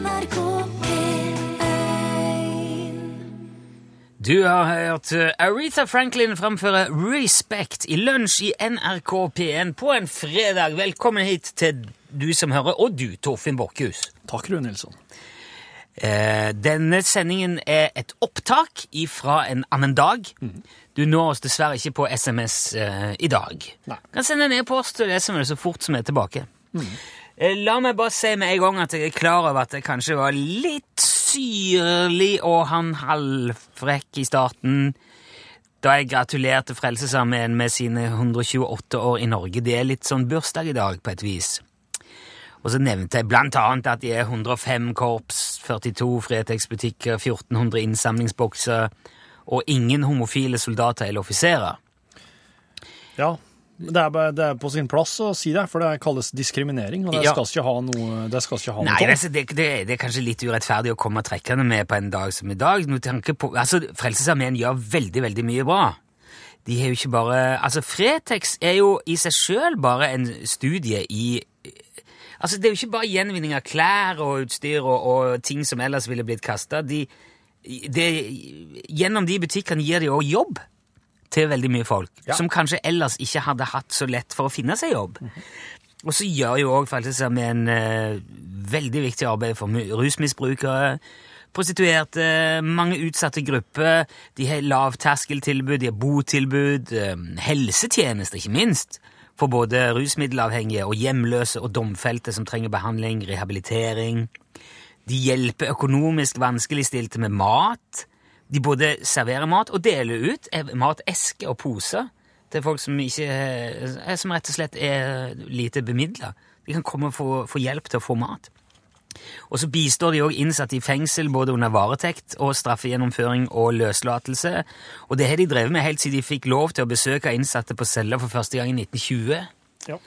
NRK P1 Du har hørt Aretha Franklin framføre Respect i lunsj i NRK P1 på en fredag. Velkommen hit til du som hører, og du, Torfinn Borchhus. Takk, Rune Nilsson. Eh, denne sendingen er et opptak fra en annen dag. Du når oss dessverre ikke på SMS eh, i dag. Nei. Kan sende en e-post lese med så fort som er tilbake. Eh, la meg bare si med en gang at jeg er klar over at det kanskje var litt syrlig og han halvfrekk i starten da jeg gratulerte Frelsesarmeen med sine 128 år i Norge. Det er litt sånn bursdag i dag, på et vis. Og så nevnte jeg blant annet at de er 105 korps, 42 Fretex-butikker, 1400 innsamlingsbokser og ingen homofile soldater eller offiserer. Ja, det er, det er på sin plass å si det, for det kalles diskriminering, og det Ja. skal ikke ha noe det skal ikke ha Nei, av. altså, det, det, det er kanskje litt urettferdig å komme trekkende med på en dag som i dag. På, altså, Frelsesarmeen gjør veldig, veldig mye bra. De har jo ikke bare Altså, Fretex er jo i seg sjøl bare en studie i Altså, Det er jo ikke bare gjenvinning av klær og utstyr og, og ting som ellers ville blitt kasta. De, det- gjennom de butikkene gir de òg jobb til veldig mye folk, Ja. som kanskje ellers ikke hadde hatt så lett for å finne seg jobb. Og så gjør jo òg Frelsesarmeen eh, veldig viktig arbeid for rusmisbrukere, prostituerte, mange utsatte grupper. De har lavterskeltilbud, de har botilbud, eh, helsetjenester, ikke minst, for både rusmiddelavhengige og hjemløse og domfelte som trenger behandling, rehabilitering. De hjelper økonomisk vanskeligstilte med mat. De både serverer mat og deler ut eh, matesker og poser til folk som, ikke, eh, som rett og slett er lite bemidla. De kan komme og få, få hjelp til å få mat. Og så bistår de òg innsatte i fengsel både under varetekt og straffegjennomføring og løslatelse. Og det har de drevet med helt siden de fikk lov til å besøke innsatte på celler for første gang i 1920. Ja.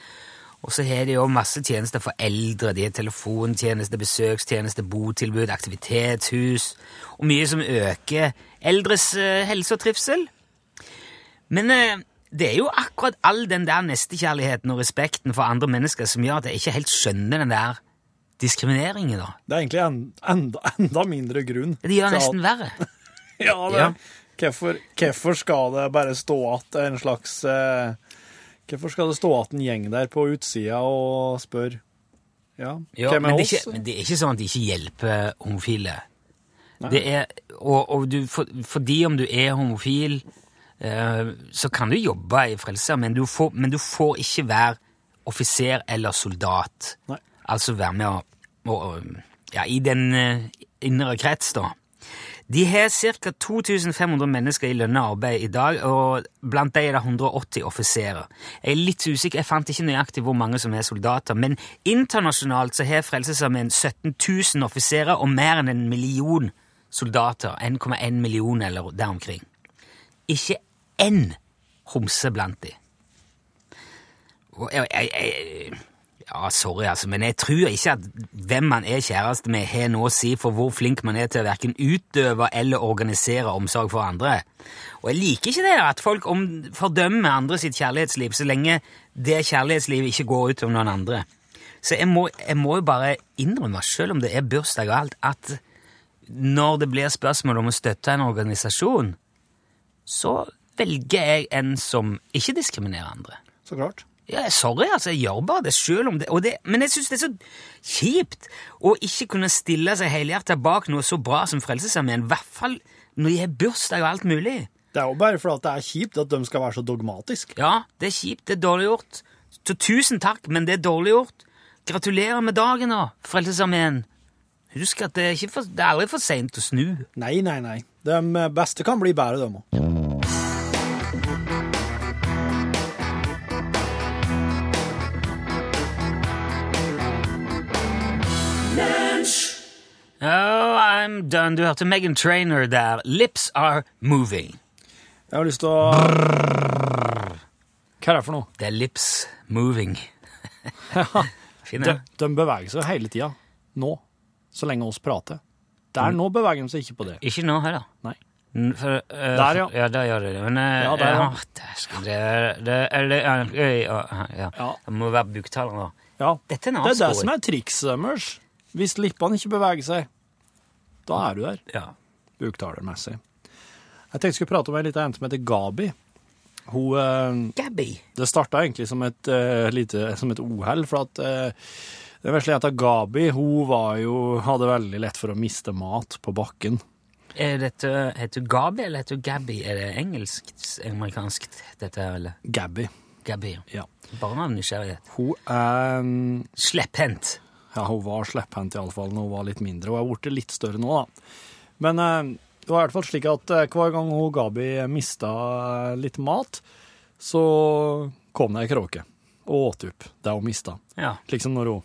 Og så har de jo masse tjenester for eldre. De har telefontjeneste, besøkstjeneste, botilbud, aktivitetshus og mye som øker eldres eh, helse og trivsel. Men eh, det er jo akkurat all den der nestekjærligheten og respekten for andre mennesker som gjør at jeg ikke helt skjønner den der diskrimineringen. da. Det er egentlig en, enda, enda mindre grunn. Det gjør nesten at- verre. Ja, det, Ja. Hvorfor, skal det bare stå at en slags eh, Hvorfor skal det stå at en gjeng der på utsida og spør Ja, Ja, hvem men, er det er oss? ikke, men det er ikke sånn at de ikke hjelper homofile. Det er, og og du, for, fordi om du er homofil, eh, så kan du jobbe i Frelser, men du, får, men du får ikke være offiser eller soldat. Nei. Altså være med å, å Ja, i den eh, indre krets, da. De har ca. 2500 mennesker i lønna arbeid i dag, og blant dem er det 180 offiserer. Jeg er litt usikker, jeg fant ikke nøyaktig hvor mange som er soldater, men internasjonalt så har Frelsesarmeen 17 000 offiserer og mer enn en million soldater. 1,1 million eller der omkring. Ikke én homse blant de. Og jeg, jeg, jeg, ja, sorry, altså, men jeg tror ikke at hvem man er kjæreste med, har noe å si for hvor flink man er til å verken utøve eller organisere omsorg for andre. Og jeg liker ikke det at folk om, fordømmer andre sitt kjærlighetsliv så lenge det kjærlighetslivet ikke går ut over noen andre. Så jeg må, jeg må jo bare innrømme, selv om det er bursdag og alt, at når det blir spørsmål om å støtte en organisasjon, så velger jeg en som ikke diskriminerer andre. Så klart. Ja, sorry, altså, jeg gjør bare det selv om det, det Men jeg syns det er så kjipt å ikke kunne stille seg helhjertet bak noe så bra som Frelsesarmeen, i hvert fall når de har bursdag og alt mulig. Det er jo bare fordi det er kjipt at de skal være så dogmatiske. Ja, det er kjipt, det er dårlig gjort. Så tusen takk, men det er dårlig gjort. Gratulerer med dagen, da, Frelsesarmeen. Husk at det er, for, det er aldri for seint å snu. Nei, nei, nei. De beste kan bli bedre, de òg. Oh, I'm done. Du hørte Megan Trainer der. Lips are moving. Jeg har lyst til å Hva er det for noe? Det er lips moving. Fin, De, ja. de beveger seg hele tida. Nå. Så lenge oss prater. Der nå beveger de seg ikke på det. Ikke nå heller. Nei. For, uh, Der, ja. Ja, der gjør det det. Men uh, Ja, der, ja. dæsken, det, det, eller, uh, ja, ja, ja, ja. Ja. Det må være buktaler nå. Ja. Dette er en Det er det som er trikset deres. Hvis lippene ikke beveger seg, da er du der, Ja. buktalermessig. Jeg tenkte jeg skulle prate om ei lita jente som heter Gabi. Hun eh, Gabby. Det starta egentlig som et, eh, lite, som et uhell, for at eh, den vesle jenta Gabi hun var jo, hadde veldig lett for å miste mat på bakken. Er dette, heter du Gabi eller heter du Gabby? Er det engelsk, amerikansk, dette her, eller? Gabby. Gabby. Ja. Bare av nysgjerrighet. Hun er um... Slepphendt. Ja, hun var slepphendt iallfall når hun var litt mindre. Hun er blitt litt større nå, da. Men eh, det var i hvert fall slik at eh, hver gang hun Gabi mista litt mat, så kom det ei kråke og åt opp det hun mista. Ja. Liksom når hun,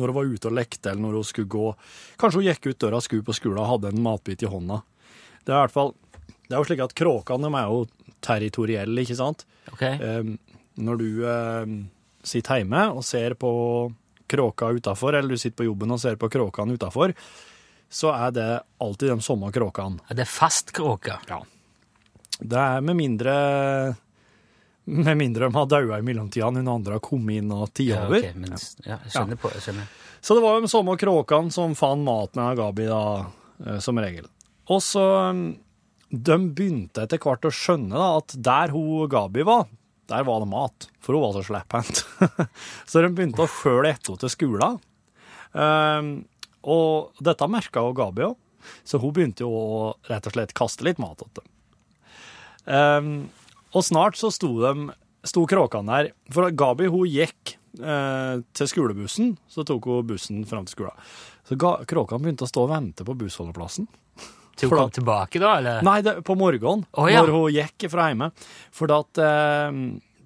når hun var ute og lekte, eller når hun skulle gå Kanskje hun gikk ut døra, skulle på skolen og hadde en matbit i hånda. Det er i hvert fall Det er jo slik at kråkene er jo territorielle, ikke sant? Ok. Eh, når du eh, sitter hjemme og ser på kråka utafor, eller du sitter på jobben og ser på kråkene utafor, så er det alltid de samme kråkene. Er det fast kråke? Ja. Det er med mindre Med mindre de har daua i mellomtida, noen andre har kommet inn og tatt Ja, over. ok, men, ja, jeg skjønner på, jeg skjønner. Så det var de samme kråkene som fant maten av Gabi, da, eh, som regel. Og så mm, De begynte etter hvert å skjønne da, at der hun Gabi var, der var det mat, for hun var så slepphendt. så de begynte å følge etter henne til skolen. Um, og dette merka jo Gabi òg, så hun begynte jo å rett og slett kaste litt mat til dem. Um, og snart så sto, de, sto kråkene der, for Gabi hun gikk uh, til skolebussen, så tok hun bussen fram til skolen. Så kråkene begynte å stå og vente på bussholdeplassen. Til kom da- tilbake, da? Eller? Nei, det, på morgenen, oh, ja. når hun gikk fra hjemme. For at, eh,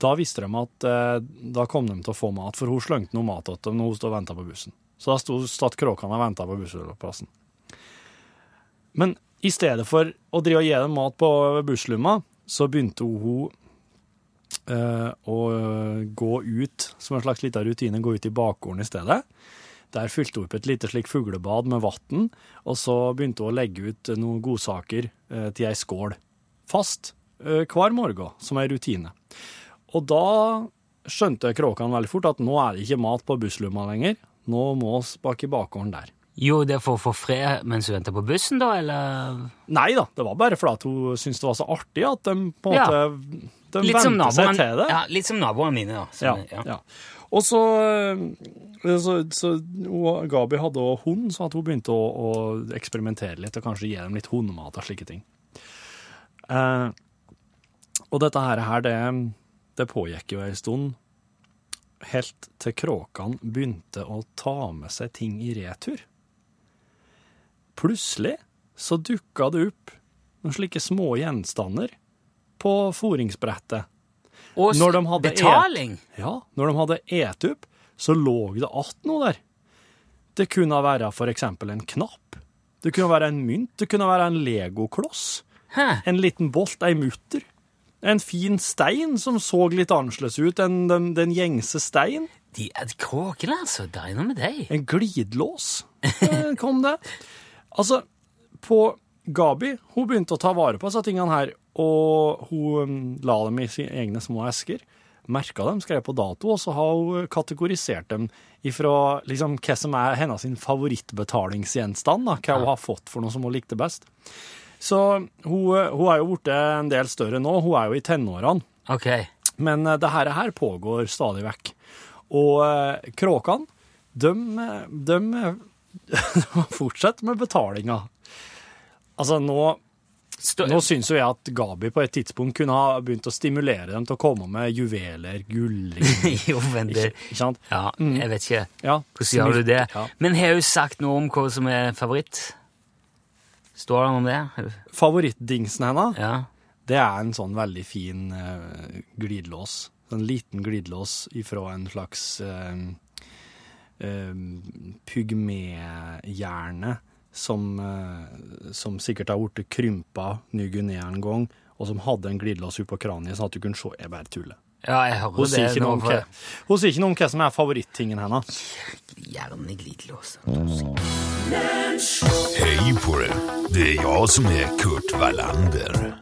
da visste de at eh, da kom de til å få mat, for hun slengte noe mat til dem når hun stod og venta på bussen. Så da stod stod kråkene og venta på bussholdeplassen. Men i stedet for å drive og gi dem mat på busslomma, så begynte hun eh, å gå ut, som en slags liten rutine, gå ut i bakgården i stedet. Der fylte hun opp et lite slik fuglebad med vann, og så begynte hun å legge ut noen godsaker eh, til ei skål. Fast eh, hver morgen, som ei rutine. Og da skjønte kråkene veldig fort at nå er det ikke mat på busslomma lenger. Nå må vi bak i bakgården der. Jo, det er for å få fred mens hun venter på bussen, da, eller? Nei da, det var bare fordi at hun syntes det var så artig at de på en Ja. måte de vente seg til det. ja, litt som naboene mine, da. Ja, ja. ja. Og så, eh, så, så Gabi hadde også hund, så hun begynte å, å eksperimentere litt og kanskje gi dem litt hundemat og slike ting. Eh, og dette her, det, det pågikk jo en stund, helt til kråkene begynte å ta med seg ting i retur. Plutselig så dukka det opp noen slike små gjenstander på fôringsbrettet. Og Når de hadde betaling! Ja, når de hadde et opp, så lå det att noe der. Det kunne være for eksempel en knapp. Det kunne være en mynt. Det kunne være en legokloss. Hæ? En liten bolt, ei mutter. En fin stein som så litt annerledes ut enn den, den gjengse stein. De er kråkene, altså. Det er noe med deg. En glidelås eh, kom det. Altså, på Gabi, hun begynte å ta vare på disse tingene her, og hun mm, la dem i sine egne små esker, merka dem, skrev på dato, og så har hun kategorisert dem ifra liksom, hva som er hennes favorittbetalingsgjenstand, da, hva hun har fått for noe som hun likte best. Så hun, hun er jo blitt en del større nå, hun er jo i tenårene. Okay. Men eh, det her, her pågår stadig vekk. Og eh, kråkene, de, de, de fortsetter med betalinga. Altså, nå, Stå, nå syns jo jeg at Gabi på et tidspunkt kunne ha begynt å stimulere dem til å komme med juveler, gullring jo, men det Ikke, ikke sant? Ja, jeg vet ikke. Ja. Hvordan gjør du det? Ja. Men har hun sagt noe om hva som er favoritt? Står det noe om det? Favorittdingsen hennes, Ja. det er en sånn veldig fin uh, glidelås. En liten glidelås ifra en slags uh, pygmehjerne som, eh, som sikkert har blitt krympa Ny-Guinea en gang, og som hadde en glidelås oppå kraniet, sånn at du kunne se Jeg bare tuller. ja, jeg hører Hun det. sier, ikke noe for- hun sier ikke noe om hva som er favorittingen hennes. Gjerne glidelås. Hei på det! Det är jag som är Kurt Wallander.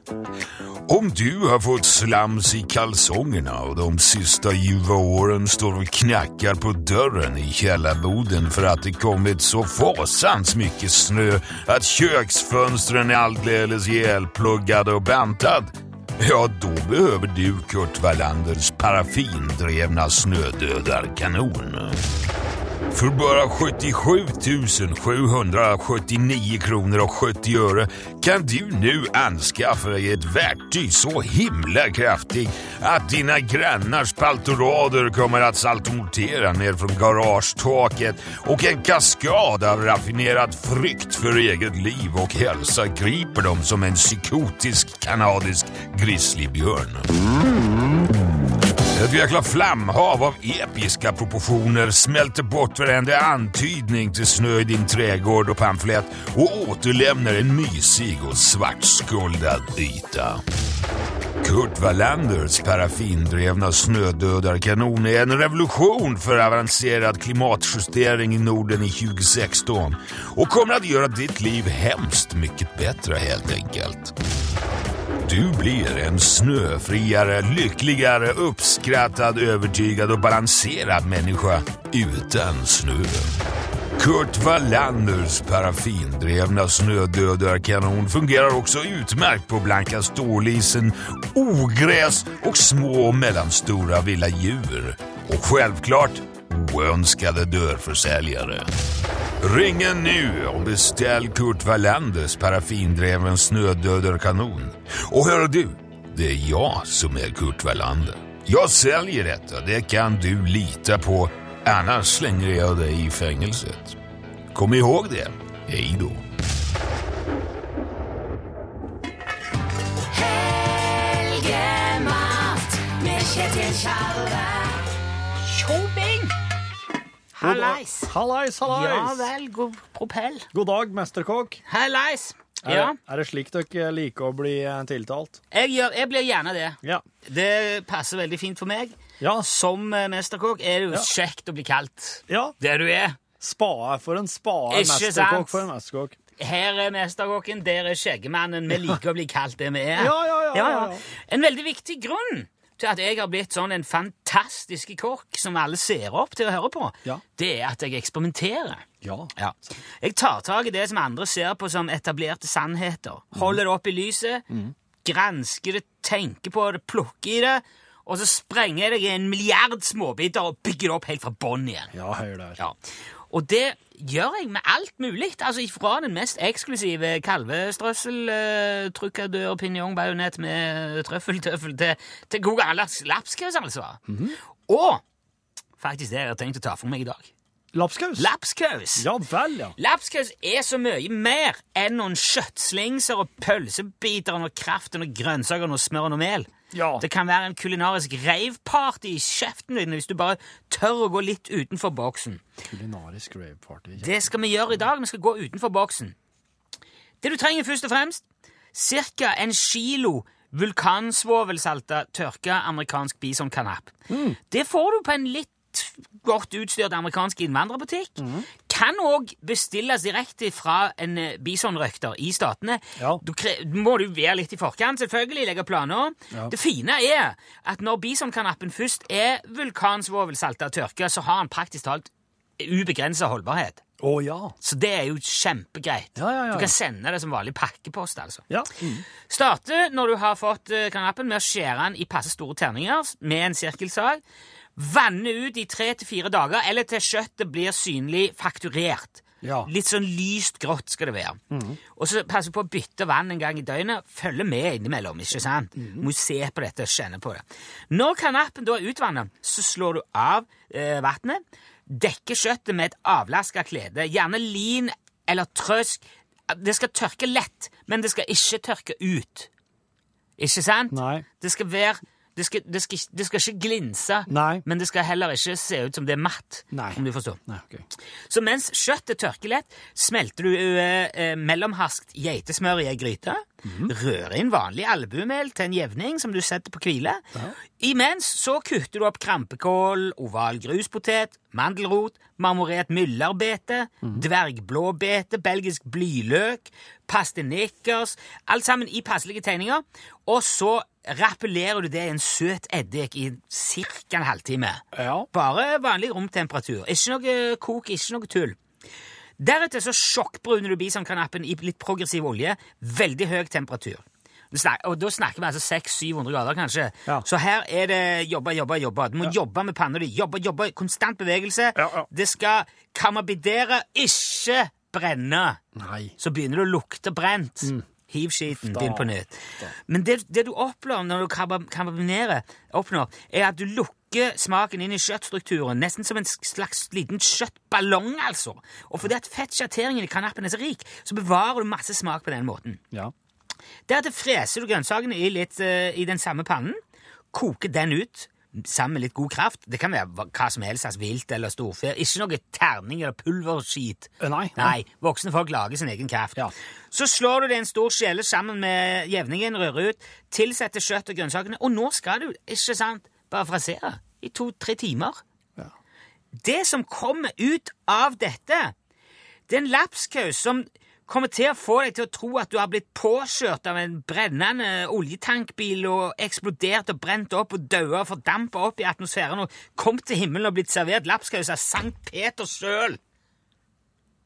Om du har fått slams i kalsongerna och de sista ljuva åren står och knackar på dörren i källarboden för att det kommit så fasans mycket snö att köksfönstren är alldeles ihjälpluggade och bantad. Ja, då behöver du Kurt Wallanders paraffindrevna snödödarkanon. För bara 77 779 kronor och 70 öre kan du nu anskaffa dig ett verktyg så himla kraftigt att dina grannars paltorader kommer att saltomortera ner från garagetaket och en kaskad av raffinerad frykt för eget liv och hälsa griper dem som en psykotisk kanadisk grizzlybjörn. Ett jäkla flamhav av episka proportioner smälter bort varenda antydning till snö i din trädgård och pamflett och återlämnar en mysig och svartskuldad yta. Kurt Wallanders paraffindrevna snödödarkanon är en revolution för avancerad klimatjustering i Norden i 2016 och kommer att göra ditt liv hemskt mycket bättre helt enkelt. Du blir en snöfriare, lyckligare, uppskrattad, övertygad och balanserad människa utan snö. Kurt Wallanders paraffindrevna snödödarkanon fungerar också utmärkt på blanka stålisen, ogräs och små och mellanstora vilda djur. Och självklart oönskade dörrförsäljare. Ring en nu och beställ Kurt Wallanders paraffindreven snödödarkanon. Och hör du, det är jag som är Kurt Wallander. Jag säljer detta, det kan du lita på. Annars slänger jag dig i fängelset. Kom ihåg det. Hej då. Helgemat med Kjetil Tjalve. Hallais. Hallais, hallais! Ja vel, god propell. God dag, mesterkokk. Hallais. Er, Ja, er det slik dere liker å bli eh, tiltalt? jeg, gjør, jeg blir gjerne det. Ja. Det passer veldig fint for meg. Ja. Som eh, mesterkokk er det jo Ja. kjekt å bli kalt ja. det du er. Spade for en spade, mesterkokk for en mesterkokk. Her er mesterkokken, der er skjeggemannen. Vi liker å bli kalt det vi er. Ja, ja, ja, ja, ja. En veldig viktig grunn til at jeg har blitt sånn en fantastisk kokk som alle ser opp til å høre på, Ja. det er at jeg eksperimenterer. Ja. Ja. Jeg tar tak i det som andre ser på som etablerte sannheter. Holder det opp i lyset, gransker det, tenker på det, plukker i det, og så sprenger jeg det i en milliard småbiter og bygger det opp helt fra bånn igjen. Ja, høy der. Ja. Og det gjør jeg med alt mulig. Altså Fra den mest eksklusive kalvestrøssel, eh, truccadør, pinjong, bajonett med trøffeltøffel til, til god gammeldags lapskaus, altså. Og faktisk det jeg har tenkt å ta for meg i dag. Lapskaus? Lapskaus! Ja vel, ja. Lapskaus er så mye mer enn noen kjøttslingser og pølsebiter og noe kraft og grønnsaker og smør og mel. Ja. Det kan være en kulinarisk raveparty i kjeften din hvis du bare tør å gå litt utenfor boksen. Kulinarisk raveparty. Det skal vi gjøre i dag. Vi skal gå utenfor boksen. Det du trenger først og fremst, ca. en kilo vulkansvovelsalta tørka amerikansk bisonkanap. Det får du på en litt godt utstyrt amerikansk innvandrerbutikk. Kan òg bestilles direkte fra en eh, bisonrøkter i statene. Ja. Du må du være litt i forkant, selvfølgelig, legge planer. Ja. Det fine er at når bisonkanappen først er vulkansvovelsalta tørka, så har han praktisk talt ubegrensa holdbarhet. Å ja. Så det er jo kjempegreit. Ja, ja. Du kan sende det som vanlig pakkepost. altså. Ja. Mm. Starte når du har fått eh, kanappen med å skjære den i passe store terninger med en sirkelsag. Vanne ut i tre til fire dager, eller til kjøttet blir synlig fakturert. Ja. Litt sånn lyst grått skal det være. Og så passe på å bytte vann en gang i døgnet. Følge med innimellom. ikke sant? Må se på dette og kjenne på det. Når kanappen da er utvannet, så slår du av eh, vannet. Dekker kjøttet med et avlaska klede, gjerne lin eller trøsk. Det skal tørke lett, men det skal ikke tørke ut. Ikke sant? Nei. Det skal være det skal, det, skal, det skal ikke glinse, Nei. men det skal heller ikke se ut som det er matt. Nei. Om du forstår. Nei, okay. Så mens kjøttet tørker lett, smelter du eh, eh, mellomharskt geitesmør i ei gryte. Rør inn vanlig albuemel til en jevning som du setter på hvile. Imens så kutter du opp krampekål, oval gruspotet, mandelrot, marmorert myllerbete, dvergblåbete, belgisk blyløk, pastenikkers Alt sammen i passelige tegninger. Og så rappellerer du det i en søt eddik i ca. en halvtime. Ja. Bare vanlig romtemperatur. Ikke noe kok, ikke noe tull. Deretter så sjokkbruner du bisonkarnappen i litt progressiv olje. Veldig høy temperatur. Og da snakker vi altså 600-700 grader, kanskje. Ja. Så her er det jobbe, jobbe, jobbe. Du må jobbe med panna di. Jobbe, jobbe. Konstant bevegelse. Ja, ja. Det skal kamabidere, ikke brenne. Nei. Så begynner det å lukte brent. Hiv skiten, din på nytt. Men det, det du oppnår når du kamabinerer, oppnår, er at du lukker smaken inn i kjøttstrukturen, nesten som en slags liten kjøttballong, altså. Og fordi at fettsjatteringen i kanappen er så rik, så bevarer du masse smak på den måten. Ja. Deretter freser du grønnsakene i, litt, eh, i den samme pannen, koker den ut sammen med litt god kraft. Det kan være hva som helst, altså vilt eller storfe. Ikke noe terning eller pulverskit. Eh, nei, nei. Nei, voksne folk lager sin egen kraft. Ja. Så slår du det i en stor skjele sammen med jevningen, rører ut, tilsetter kjøtt og grønnsakene, og nå skal du, ikke sant, bare frasere i to-tre timer. Ja. Det som kommer ut av dette, det er en lapskaus som kommer til å få deg til å tro at du har blitt påkjørt av en brennende oljetankbil og eksplodert og brent opp og daua og fordampa opp i atmosfæren og kommet til himmelen og blitt servert lapskaus av Sankt Peter sjøl.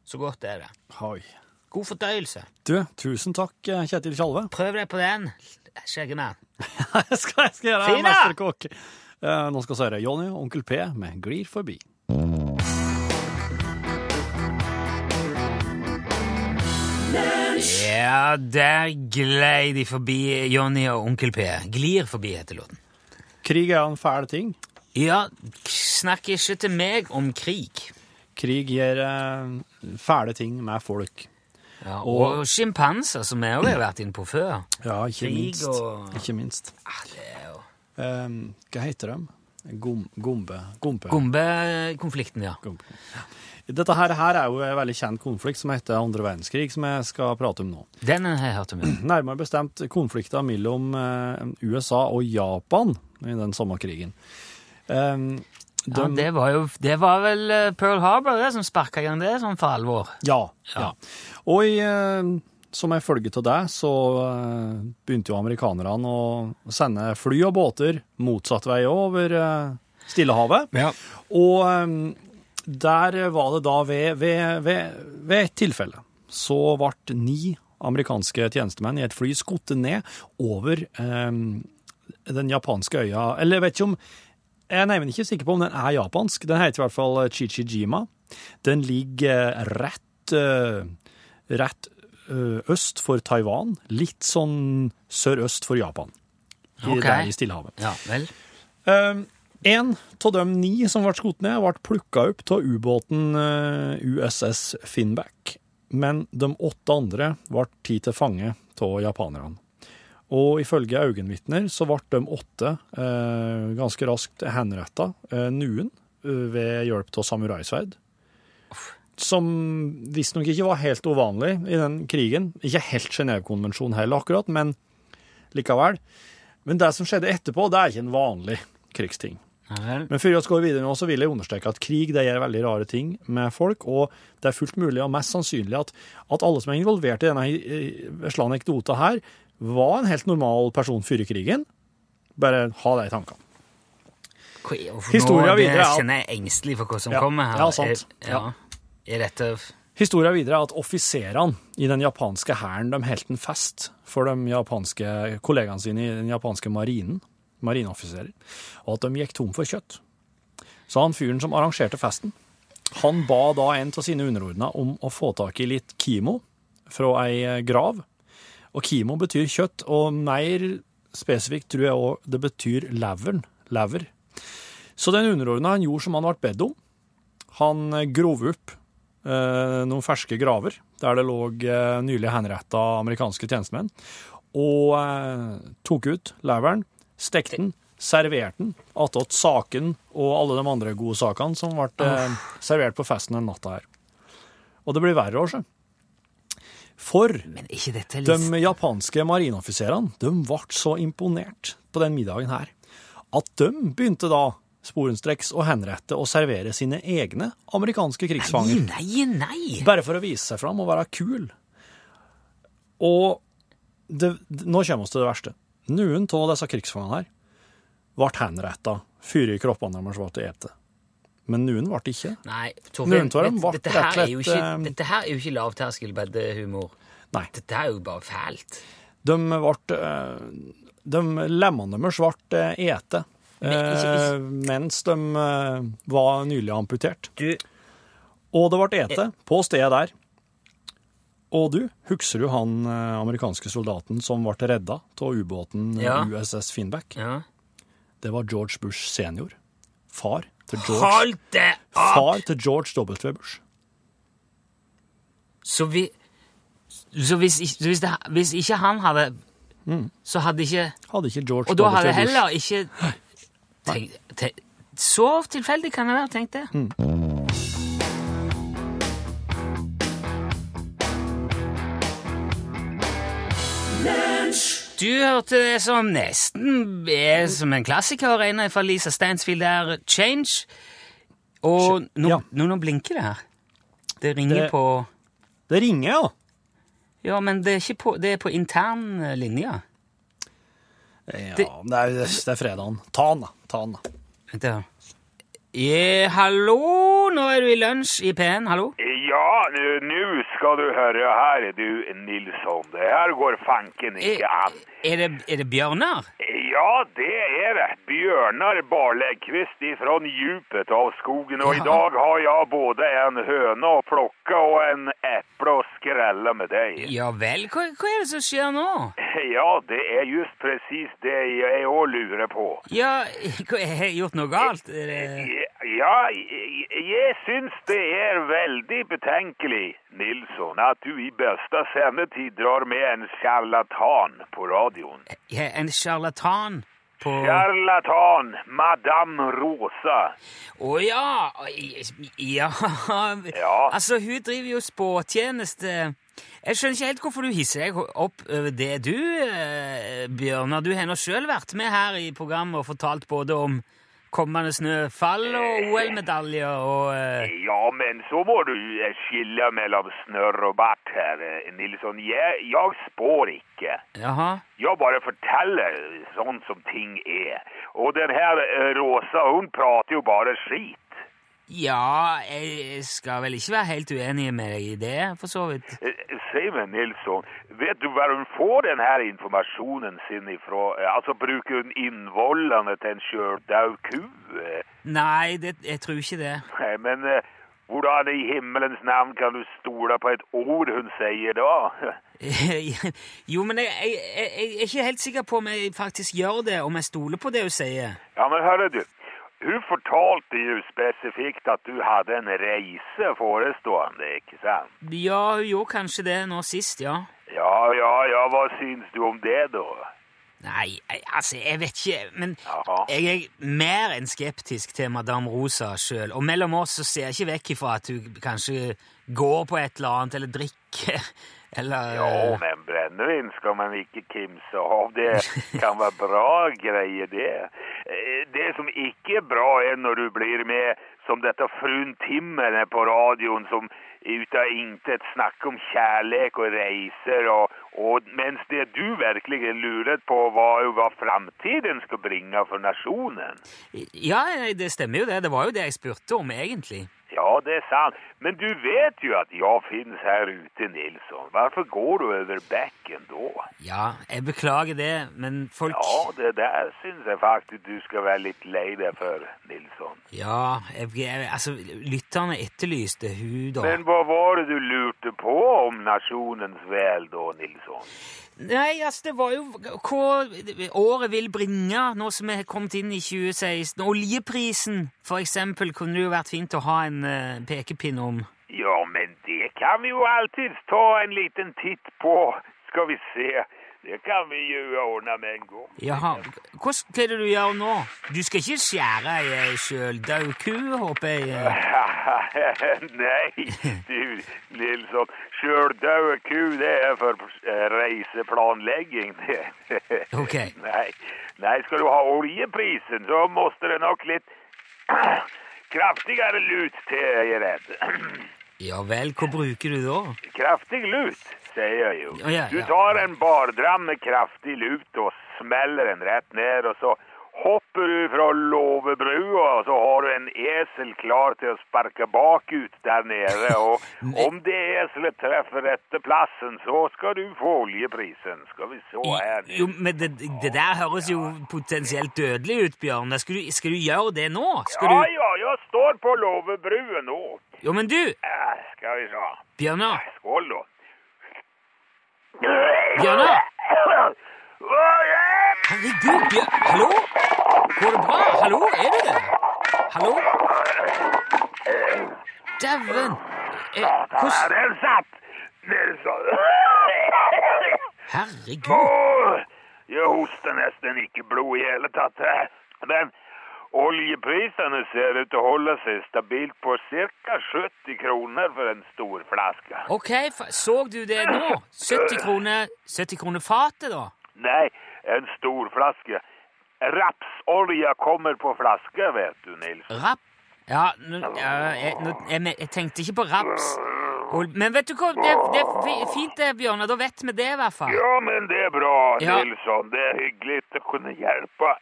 Så godt er det. Oi. God fordøyelse. Du, tusen takk, eh, Kjetil Tjalve. Prøv deg på den, skjeggemann. jeg skal, jeg skal gjøre det, mesterkokk. Uh, nå skal vi høre Jonny og Onkel P med Glir forbi. Ja, der glei de forbi Jonny og Onkel P. Glir forbi, heter låten. Krig er en fæl ting. Ja, snakk ikke til meg om krig. Krig gjør eh, fæle ting med folk. Ja, og sjimpanser, som vi òg har vært inne på før. Ja, ikke Krig minst. og- Ikke minst. Ah, det er jo... Um, hva heter de? Gom, gombe? Gombe-konflikten, ja. Gombe. Dette her, her er jo en veldig kjent konflikt som heter andre verdenskrig, som jeg skal prate om nå. Den har jeg hørt om. ja. Nærmere bestemt konflikten mellom eh, USA og Japan i den samme krigen. Um, Ja, det var jo Det var vel eh, Pearl Harbor det, som sparka i gang det sånn for alvor. Ja. ja. Og i, eh, som en følge av det, så eh, begynte jo amerikanerne å sende fly og båter motsatt vei over eh, Stillehavet. Ja. Og eh, der var det da ved, ved, ved, ved et tilfelle så ble ni amerikanske tjenestemenn i et fly skutt ned over eh, den japanske øya Eller jeg vet ikke om Jeg er neimen ikke sikker på om den er japansk. Den heter i hvert fall Chichijima. Den ligger rett, rett øst for Taiwan. Litt sånn sørøst for Japan. I, Ok. Der i Stillehavet. Ja vel. Um, en av de ni som ble skutt ned, ble plukka opp av ubåten eh, USS Finnback. Men de åtte andre ble tatt til fange av japanerne. Og ifølge øyenvitner så ble de åtte eh, ganske raskt henretta, eh, nuen, eh, ved hjelp av samuraisverd. Som visstnok ikke var helt uvanlig i den krigen. Ikke helt Genévekonvensjonen heller, akkurat, men likevel. Men det som skjedde etterpå, det er ikke en vanlig krigsting. Men før vi går videre nå, så vil jeg understreke at krig det gjør veldig rare ting med folk, og det er fullt mulig og mest sannsynlig at, at alle som er involvert i denne vesle anekdota her, var en helt normal person før krigen. Bare ha det i tankene. Historia videre er Det kjenner jeg engstelig for hva som Ja, kommer her. ja, sant. Ja. Er dette Historia videre er at offiserene i den japanske hæren de holdt en fest for de japanske kollegaene sine i den japanske marinen, marineoffiserer, og at de gikk tom for kjøtt. Så han fyren som arrangerte festen, han ba da en av sine underordna om å få tak i litt kimo fra ei grav. Og kimo betyr kjøtt, og mer spesifikt tror jeg òg det betyr leveren. Lever. Så den underordna han gjorde som han ble bedt om. Han grov opp noen ferske graver der det lå eh, nylig henretta amerikanske tjenestemenn, og eh, tok ut leveren, stekte den, serverte den, attåt saken og alle de andre gode sakene som ble eh, servert på festen den natta her. Og det blir verre. For er ikke dette de japanske marineoffiserene de ble så imponert på den middagen her, at de begynte da sporenstreks å henrette og servere sine egne amerikanske krigsfanger. Nei, nei! Bare for å vise seg fram og være kul. Og det, nå kommer vi til det verste. Noen av disse krigsfangene her ble henretta før kroppene deres ble ete. Men noen ble ikke. Nei, Torfinn, dette, her er jo ikke, dette her er jo ikke lavterskelbeddehumor. Nei. Dette er jo bare fælt. De ble eh, De lemmene deres ble eh, ete Eh, mens de eh, var nylig amputert. Du, Og det ble ete på stedet der. Og du, husker du han eh, amerikanske soldaten som ble redda av ubåten Ja. USS Finback? ja. Det var George Bush senior. Far til George, Hold det opp! far til George W. Bush. Så, vi, så hvis, hvis, det, hvis ikke han hadde Så hadde ikke Hadde ikke George Og da hadde heller ikke tenk, tenk, Så tilfeldig kan det være, tenkte jeg. Du hørte det som nesten er som en klassiker inne fra Lisa Stansfield der, Change. Og nå, Ja. nå, nå blinker det her. Det ringer Det- på Det ringer, ja. Ja, men det er, på, det er på intern linje. Ja, Det- det, er, det er fredagen. Ta den, da. Ta den, da. Vent ja. Ja, hallo, nå er du i lunsj i P1, hallo? Ja, nå skal du høre her, du Nilsson. Det her går fanken Er, ikke an. er, det, er det bjørnar? Ja, det er det. Bjørnar Barläggqvist fra djupet av skogen. Og Ja. dag har jeg både en høne å plukke og en eple å skrelle med deg. Ja vel, hva, hva er det som skjer nå? Ja, det er just presis det jeg òg lurer på. Ja, har jeg gjort noe galt? Er det... Ja, jeg syns det er veldig betenkelig, Nilsson, at du i beste sendetid drar med en sjarlatan på radioen. Ja, en sjarlatan på... Sjarlatan! Madame Rosa. Å ja, ja, Ja. Altså, hun driver jo spåtjeneste. Jeg skjønner ikke helt hvorfor du hisser deg opp over det, du, eh, Bjørnar. Du har nå sjøl vært med her i programmet og fortalt både om kommende snøfall og OL-medaljer og eh, Ja, men så må du eh, skille mellom snørr og bart her, eh, Nilsson. Jeg, jeg spår ikke. Jaha. Jeg bare forteller sånn som ting er. Og den her eh, Rosa, hun prater jo bare skit. Ja, jeg skal vel ikke være helt uenig med deg i det, for så vidt. Eh, Si meg, Nilsson, vet du hvor hun får denne informasjonen sin ifra? Eh, Altså, bruker hun innvollene til en sjøldau ku? Nei, det, jeg tror ikke det. Nei, men eh, hvordan i himmelens navn kan du stole på et ord hun sier da? jo, men jeg, jeg, jeg, jeg er ikke helt sikker på om jeg faktisk gjør det, om jeg stoler på det hun sier. Ja, men hører du, hun fortalte jo spesifikt at du hadde en reise forestående, ikke sant? Ja, gjorde kanskje det nå sist, ja. Ja, ja, ja, hva syns du om det da? Nei, jeg, altså, jeg vet ikke, men Jaha. jeg er mer enn skeptisk til Madame Rosa sjøl. Og mellom oss så ser jeg ikke vekk ifra at hun kanskje går på et eller annet, eller drikker, eller Jo, men brennevin skal man ikke kimse av. Det kan være bra greier, det. Eh, Det som ikke er bra, er når du blir med som dette frun Timmerne på radioen, som ut av intet snakke om kjærlighet og reiser, og, og mens det du virkelig lurer på, var jo hva framtiden skal bringe for nasjonen. Ja, det stemmer jo det. Det var jo det jeg spurte om, egentlig. Ja, det er sant. Men du vet jo at jeg finnes her ute, Nilsson. Hvorfor går du over bekken da? Ja, jeg beklager det, men folk Ja, det der syns jeg faktisk du skal være litt lei deg for, Nilsson. Ja, jeg, jeg, altså, lytterne etterlyste hun da. Men hva var det du lurte på om nasjonens vel da, Nilsson? Nei, altså, det var jo hva året vil bringe, nå som vi har kommet inn i 2016. Oljeprisen, for eksempel, kunne det jo vært fint å ha en uh, pekepinn om. Ja, men det kan vi jo alltid ta en liten titt på. Skal vi se. Det kan vi jo ordne med en gang. Jaha, hva, er du gjøre nå? Du skal ikke skjære ei sjøldau ku, håper jeg? Nei, du Nilsson. Sjøldøde ku, det er for reiseplanlegging. det. Ok. Nei. Nei, skal du ha oljeprisen, så måste det nok litt Kraftigere lut til jeg er redd. Ja vel, hva bruker du da? Kraftig lut, sier jo. Ja, ja, Du tar en bardram med kraftig lut og smeller den rett ned, og så hopper du fra låvebrua, og så har du en esel klar til å sparke bakut der nede, og om det eselet treffer rette plassen, så skal du få oljeprisen. Skal vi se her. Jo, men det, det der høres jo potensielt dødelig ut, Bjørn. Skal du, skal du gjøre det nå? Skal Ja, ja, jeg står på låvebrua nå. Jo, men du, Ja, skal vi se. Bjørnar. Skål, da. Bjørnar! Herregud, Bjørn... Hallo? Går det bra? Hallo, er du der? Hallo? Dæven! Eh, Der Hvordan er den satt! Nilsson. Herregud. Åh, Jeg hoster nesten ikke blod i hele tatt. eh. Men oljeprisene ser ut til å holde seg stabilt på ca. 70 kroner for en stor flaske. Ok, så du det nå? 70 kroner 70 kroner fatet, da? Nei, en stor flaske. Rapsolje kommer på flaske, vet du, Nils. Rapp? Ja, jeg, jeg, jeg tenkte ikke på raps. Men vet du hva, det, det er fint det, Bjørnar. Da vet vi det i hvert fall. Ja, men det er bra, Ja. Nilsson. Det er hyggelig å kunne hjälpa.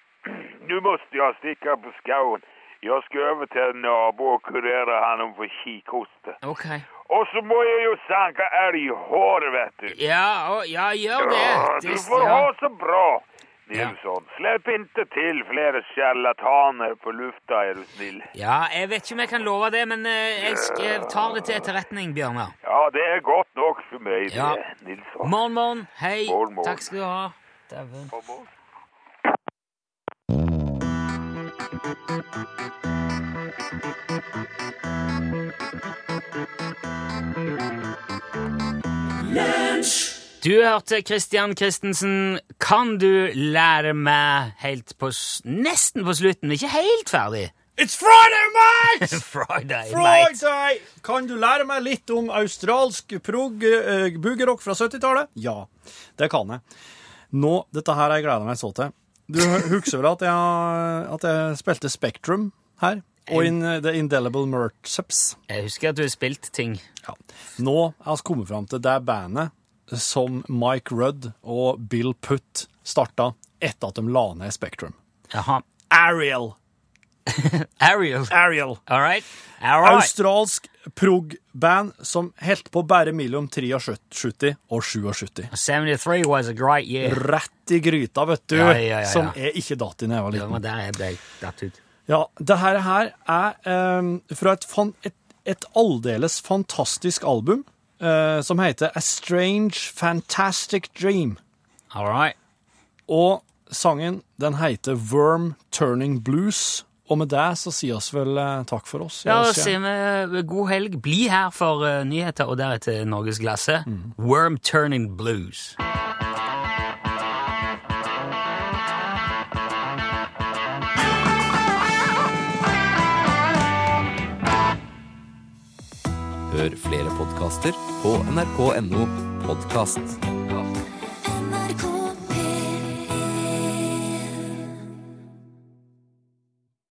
Nu måste jag sticka på skauen. Jag ska över till en nabo och kurera honom för kikhosta. Ok. Og så må jeg jo sanke elghåret, vet du. Ja, ja gjør Ja, det. du får ja. ha så bra, Nilsson. Ja. Slipp ikke til flere sjarlataner på lufta, er du snill. ja, jeg vet ikke om jeg kan love det, men eh, jeg, jeg tar det til etterretning, Bjørnar. Ja, det er godt nok for meg, det, Ja. Nilsson. Morgen, morgen. Hei. Morgen, morgen. Takk skal du ha. Dæven. Du hørte Christian Christensen. Kan du lære meg helt på Nesten på slutten, men ikke helt ferdig? It's Friday, mate! Friday, mate. Friday! Kan du lære meg litt om australsk prog uh, boogerock fra 70-tallet? Ja, det kan jeg. Nå, Dette her har jeg gleda meg så til. Du husker vel at jeg, at jeg spilte Spektrum her? Og in, uh, The Indelible Merchups Jeg husker at du har spilt ting. Ja. Nå har vi kommet fram til det bandet som Mike Rudd og Bill Putt starta etter at de la ned Spektrum. Jaha. Ariel. Ariel. Ariel. All right. All right. Australsk prog-band som helt på bare mellom 73 og 77. 73 was a great year. Rett i gryta, vet du. Ja, ja, ja, ja. Som jeg ikke datt i da jeg var Det var liten. der jeg ble datt ut. Ja, det her er um, fra et, fan, et, et aldeles fantastisk album uh, som heter A Strange Fantastic Dream. All right. Og sangen den heter Worm Turning Blues. Og med det så sier oss vel eh, takk for oss. Ja, så da sier vi god helg. Bli her for eh, nyheter, og deretter Norgesglasset. Worm Turning Blues. Hør flere podkaster på nrk.no podkast.